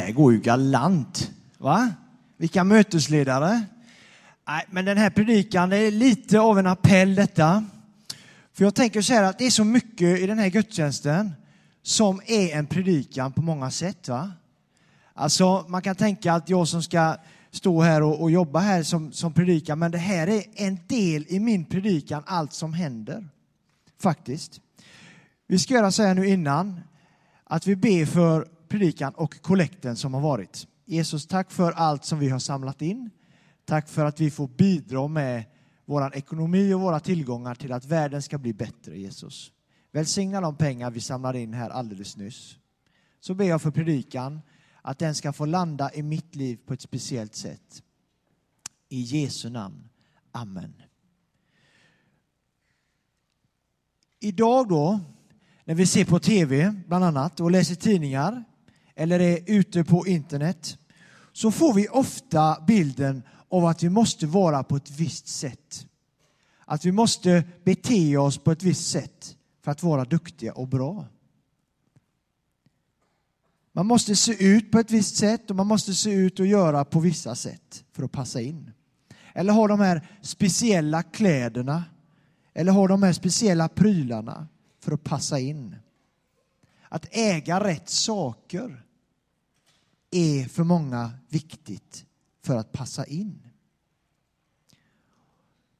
här går ju galant. Va? Vilka mötesledare. Nej, men den här predikan är lite av en appell detta. För jag tänker så här att det är så mycket i den här gudstjänsten som är en predikan på många sätt. Va? Alltså, man kan tänka att jag som ska stå här och, och jobba här som, som predikan, men det här är en del i min predikan, allt som händer. Faktiskt. Vi ska göra så här nu innan, att vi ber för predikan och kollekten som har varit. Jesus, tack för allt som vi har samlat in. Tack för att vi får bidra med vår ekonomi och våra tillgångar till att världen ska bli bättre, Jesus. Välsigna de pengar vi samlade in här alldeles nyss. Så ber jag för predikan, att den ska få landa i mitt liv på ett speciellt sätt. I Jesu namn. Amen. Idag då, när vi ser på tv bland annat och läser tidningar eller är ute på internet så får vi ofta bilden av att vi måste vara på ett visst sätt. Att vi måste bete oss på ett visst sätt för att vara duktiga och bra. Man måste se ut på ett visst sätt och man måste se ut och göra på vissa sätt för att passa in. Eller ha de här speciella kläderna eller ha de här speciella prylarna för att passa in. Att äga rätt saker är för många viktigt för att passa in.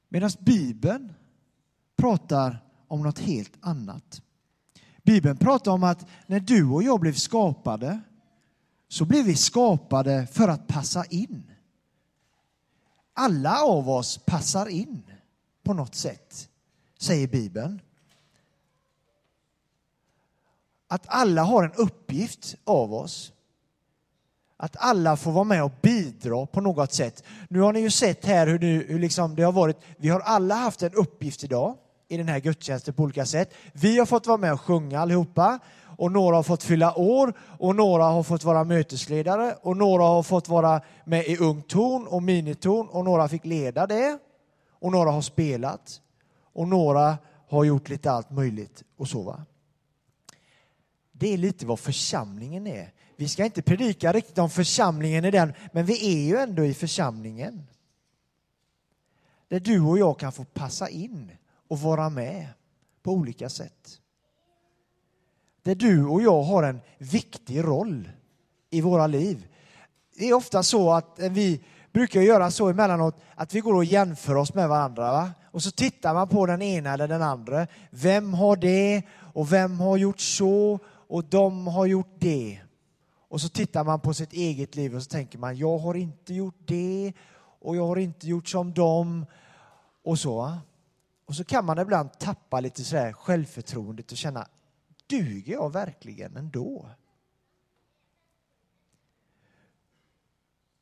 Medan Bibeln pratar om något helt annat. Bibeln pratar om att när du och jag blev skapade så blev vi skapade för att passa in. Alla av oss passar in på något sätt, säger Bibeln. Att alla har en uppgift av oss. Att alla får vara med och bidra på något sätt. Nu har ni ju sett här hur, nu, hur liksom det har varit. Vi har alla haft en uppgift idag i den här gudstjänsten på olika sätt. Vi har fått vara med och sjunga allihopa och några har fått fylla år och några har fått vara mötesledare och några har fått vara med i ung ton och miniton och några fick leda det och några har spelat och några har gjort lite allt möjligt och så va. Det är lite vad församlingen är. Vi ska inte predika riktigt om församlingen i den, men vi är ju ändå i församlingen. Där du och jag kan få passa in och vara med på olika sätt. Där du och jag har en viktig roll i våra liv. Det är ofta så att vi brukar göra så emellanåt att vi går och jämför oss med varandra. Va? Och så tittar man på den ena eller den andra. Vem har det och vem har gjort så och de har gjort det. Och så tittar man på sitt eget liv och så tänker man, jag har inte gjort det och jag har inte gjort som dem och så. Och så kan man ibland tappa lite så självförtroendet och känna, duger jag verkligen ändå?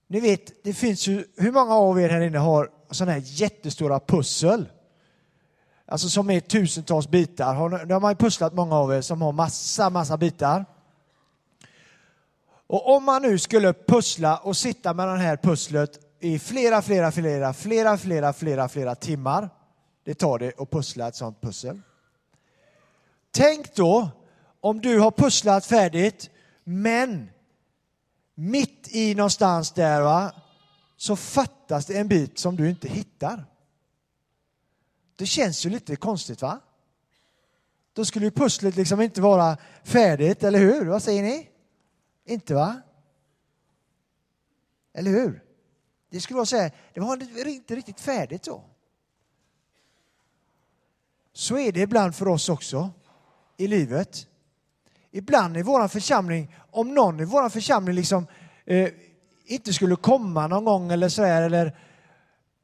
Ni vet, det finns ju, hur många av er här inne har sådana här jättestora pussel? Alltså som är tusentals bitar. Har, det har man ju pusslat många av er som har massa, massa bitar. Och om man nu skulle pussla och sitta med det här pusslet i flera, flera, flera, flera, flera, flera, flera timmar. Det tar det att pussla ett sånt pussel. Tänk då om du har pusslat färdigt, men mitt i någonstans där va, så fattas det en bit som du inte hittar. Det känns ju lite konstigt va? Då skulle ju pusslet liksom inte vara färdigt, eller hur? Vad säger ni? Inte va? Eller hur? Det skulle vara så här, det var inte riktigt färdigt då. Så är det ibland för oss också i livet. Ibland i vår församling, om någon i vår församling liksom eh, inte skulle komma någon gång eller så här, eller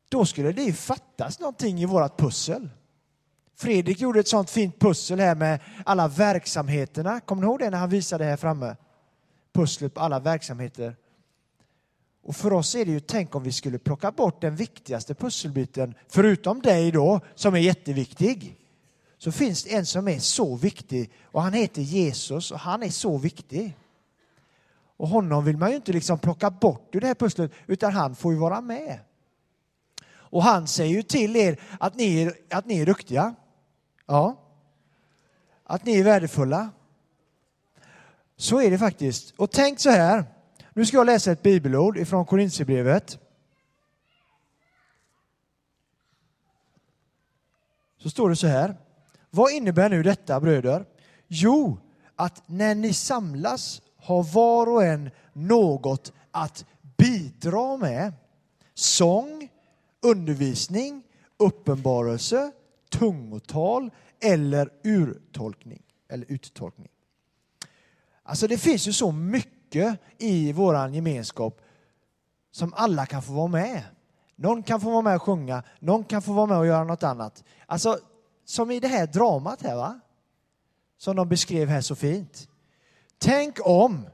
då skulle det fattas någonting i vårt pussel. Fredrik gjorde ett sånt fint pussel här med alla verksamheterna. Kommer ni ihåg det när han visade här framme? Pusslet på alla verksamheter. Och för oss är det ju, tänk om vi skulle plocka bort den viktigaste pusselbiten, förutom dig då, som är jätteviktig. Så finns det en som är så viktig och han heter Jesus och han är så viktig. Och honom vill man ju inte liksom plocka bort ur det här pusslet, utan han får ju vara med. Och han säger ju till er att ni är, att ni är duktiga. Ja. Att ni är värdefulla. Så är det faktiskt. Och tänk så här, Nu ska jag läsa ett bibelord ifrån Korintierbrevet. Så står det så här. Vad innebär nu detta bröder? Jo, att när ni samlas har var och en något att bidra med. Sång, undervisning, uppenbarelse, tungotal eller urtolkning. Eller uttolkning. Alltså det finns ju så mycket i vår gemenskap som alla kan få vara med. Någon kan få vara med och sjunga, någon kan få vara med och göra något annat. Alltså, som i det här dramat här va? Som de beskrev här så fint. Tänk om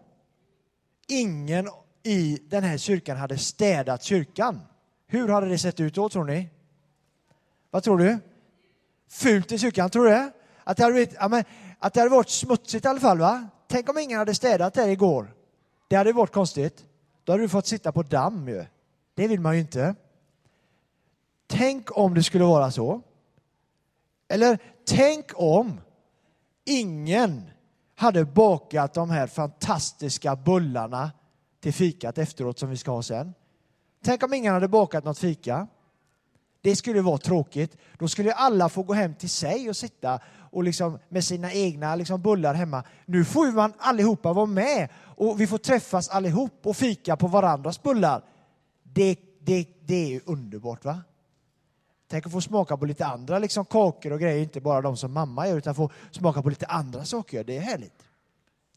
ingen i den här kyrkan hade städat kyrkan. Hur hade det sett ut då tror ni? Vad tror du? Fult i kyrkan, tror du det? Att det hade, varit, ja, men, att det hade varit smutsigt i alla fall va? Tänk om ingen hade städat där igår. Det hade varit konstigt. Då hade du fått sitta på damm ju. Det vill man ju inte. Tänk om det skulle vara så. Eller tänk om ingen hade bakat de här fantastiska bullarna till fikat efteråt som vi ska ha sen. Tänk om ingen hade bakat något fika. Det skulle vara tråkigt. Då skulle alla få gå hem till sig och sitta och liksom med sina egna liksom bullar hemma. Nu får man allihopa vara med och vi får träffas allihop och fika på varandras bullar. Det, det, det är underbart va? Tänk att få smaka på lite andra liksom kakor och grejer, inte bara de som mamma gör, utan få smaka på lite andra saker. Det är härligt.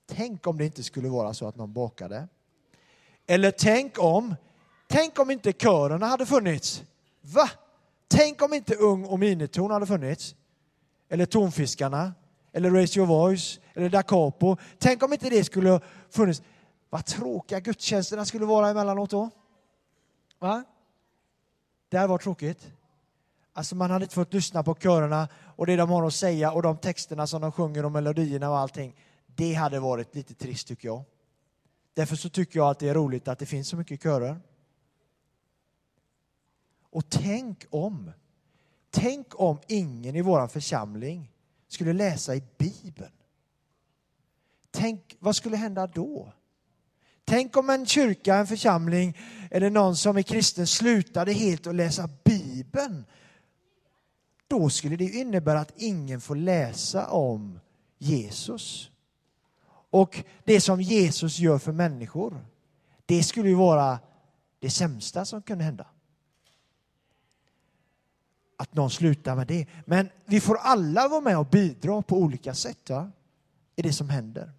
Tänk om det inte skulle vara så att någon bakade. Eller tänk om, tänk om inte körerna hade funnits. Va? Tänk om inte Ung och Miniton hade funnits. Eller Tonfiskarna, eller Raise Your Voice, eller Da Capo. Tänk om inte det skulle ha funnits. Vad tråkiga gudstjänsterna skulle vara emellanåt då. Va? Det här var tråkigt. Alltså man hade inte fått lyssna på körerna och det de har att säga och de texterna som de sjunger och melodierna och allting. Det hade varit lite trist tycker jag. Därför så tycker jag att det är roligt att det finns så mycket körer. Och tänk om, tänk om ingen i vår församling skulle läsa i Bibeln. Tänk, vad skulle hända då? Tänk om en kyrka, en församling eller någon som är kristen slutade helt att läsa Bibeln. Då skulle det innebära att ingen får läsa om Jesus. Och det som Jesus gör för människor, det skulle ju vara det sämsta som kunde hända. Att någon slutar med det. Men vi får alla vara med och bidra på olika sätt va? i det som händer.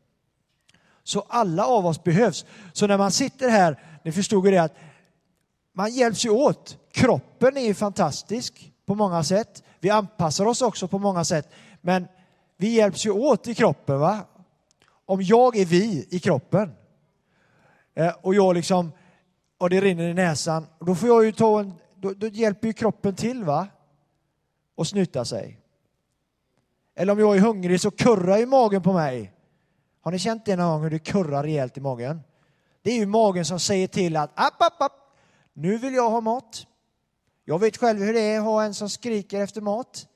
Så alla av oss behövs. Så när man sitter här, ni förstod ju det att man hjälps ju åt. Kroppen är ju fantastisk på många sätt. Vi anpassar oss också på många sätt. Men vi hjälps ju åt i kroppen. va? Om jag är vi i kroppen eh, och jag liksom och det rinner i näsan, då får jag ju ta en, då, då hjälper ju kroppen till va? Och snyta sig. Eller om jag är hungrig så kurrar ju magen på mig. Har ni känt det någon gång hur det kurrar rejält i magen? Det är ju magen som säger till att app, app, app, nu vill jag ha mat. Jag vet själv hur det är att ha en som skriker efter mat.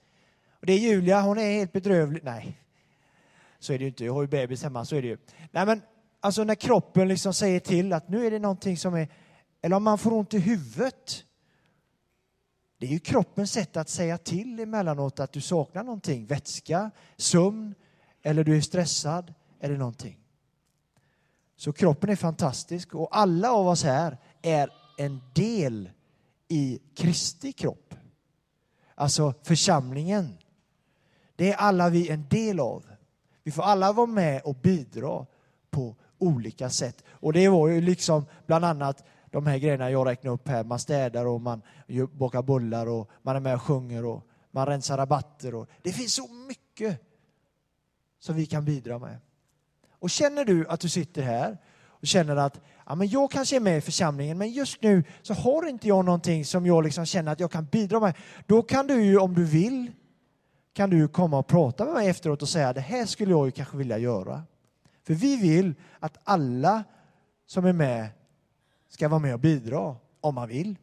Och det är Julia, hon är helt bedrövlig. Nej, så är det ju inte. Jag har ju bebis hemma, så är det ju. Nej, men alltså när kroppen liksom säger till att nu är det någonting som är... Eller om man får ont i huvudet. Det är ju kroppens sätt att säga till emellanåt att du saknar någonting. Vätska, sömn, eller du är stressad eller någonting. Så kroppen är fantastisk och alla av oss här är en del i Kristi kropp. Alltså församlingen. Det är alla vi en del av. Vi får alla vara med och bidra på olika sätt. Och det var ju liksom bland annat de här grejerna jag räknade upp här. Man städar och man bakar bullar och man är med och sjunger och man rensar rabatter. Och det finns så mycket som vi kan bidra med. Och känner du att du sitter här och känner att ja, men jag kanske är med i församlingen men just nu så har inte jag någonting som jag liksom känner att jag kan bidra med. Då kan du ju om du vill kan du komma och prata med mig efteråt och säga det här skulle jag ju kanske vilja göra. För vi vill att alla som är med ska vara med och bidra om man vill.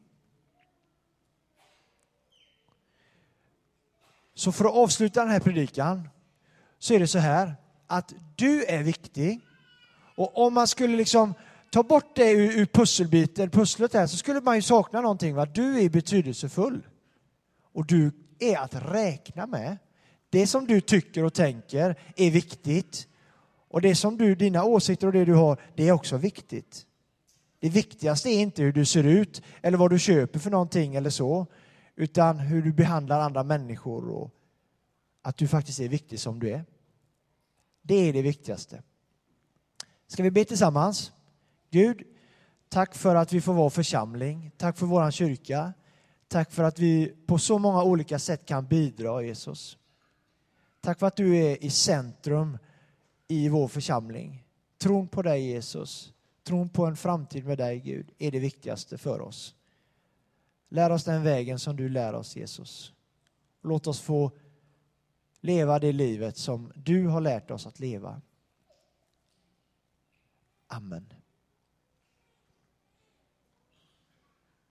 Så för att avsluta den här predikan så är det så här att du är viktig och om man skulle liksom ta bort det ur, ur pusselbiten, pusslet här, så skulle man ju sakna någonting. Va? Du är betydelsefull. Och du är att räkna med. Det som du tycker och tänker är viktigt. Och det som du, dina åsikter och det du har, det är också viktigt. Det viktigaste är inte hur du ser ut eller vad du köper för någonting eller så, utan hur du behandlar andra människor och att du faktiskt är viktig som du är. Det är det viktigaste. Ska vi be tillsammans? Gud, tack för att vi får vara församling. Tack för vår kyrka. Tack för att vi på så många olika sätt kan bidra, Jesus. Tack för att du är i centrum i vår församling. Tron på dig, Jesus, tron på en framtid med dig, Gud, är det viktigaste för oss. Lär oss den vägen som du lär oss, Jesus. Låt oss få leva det livet som du har lärt oss att leva. Amen.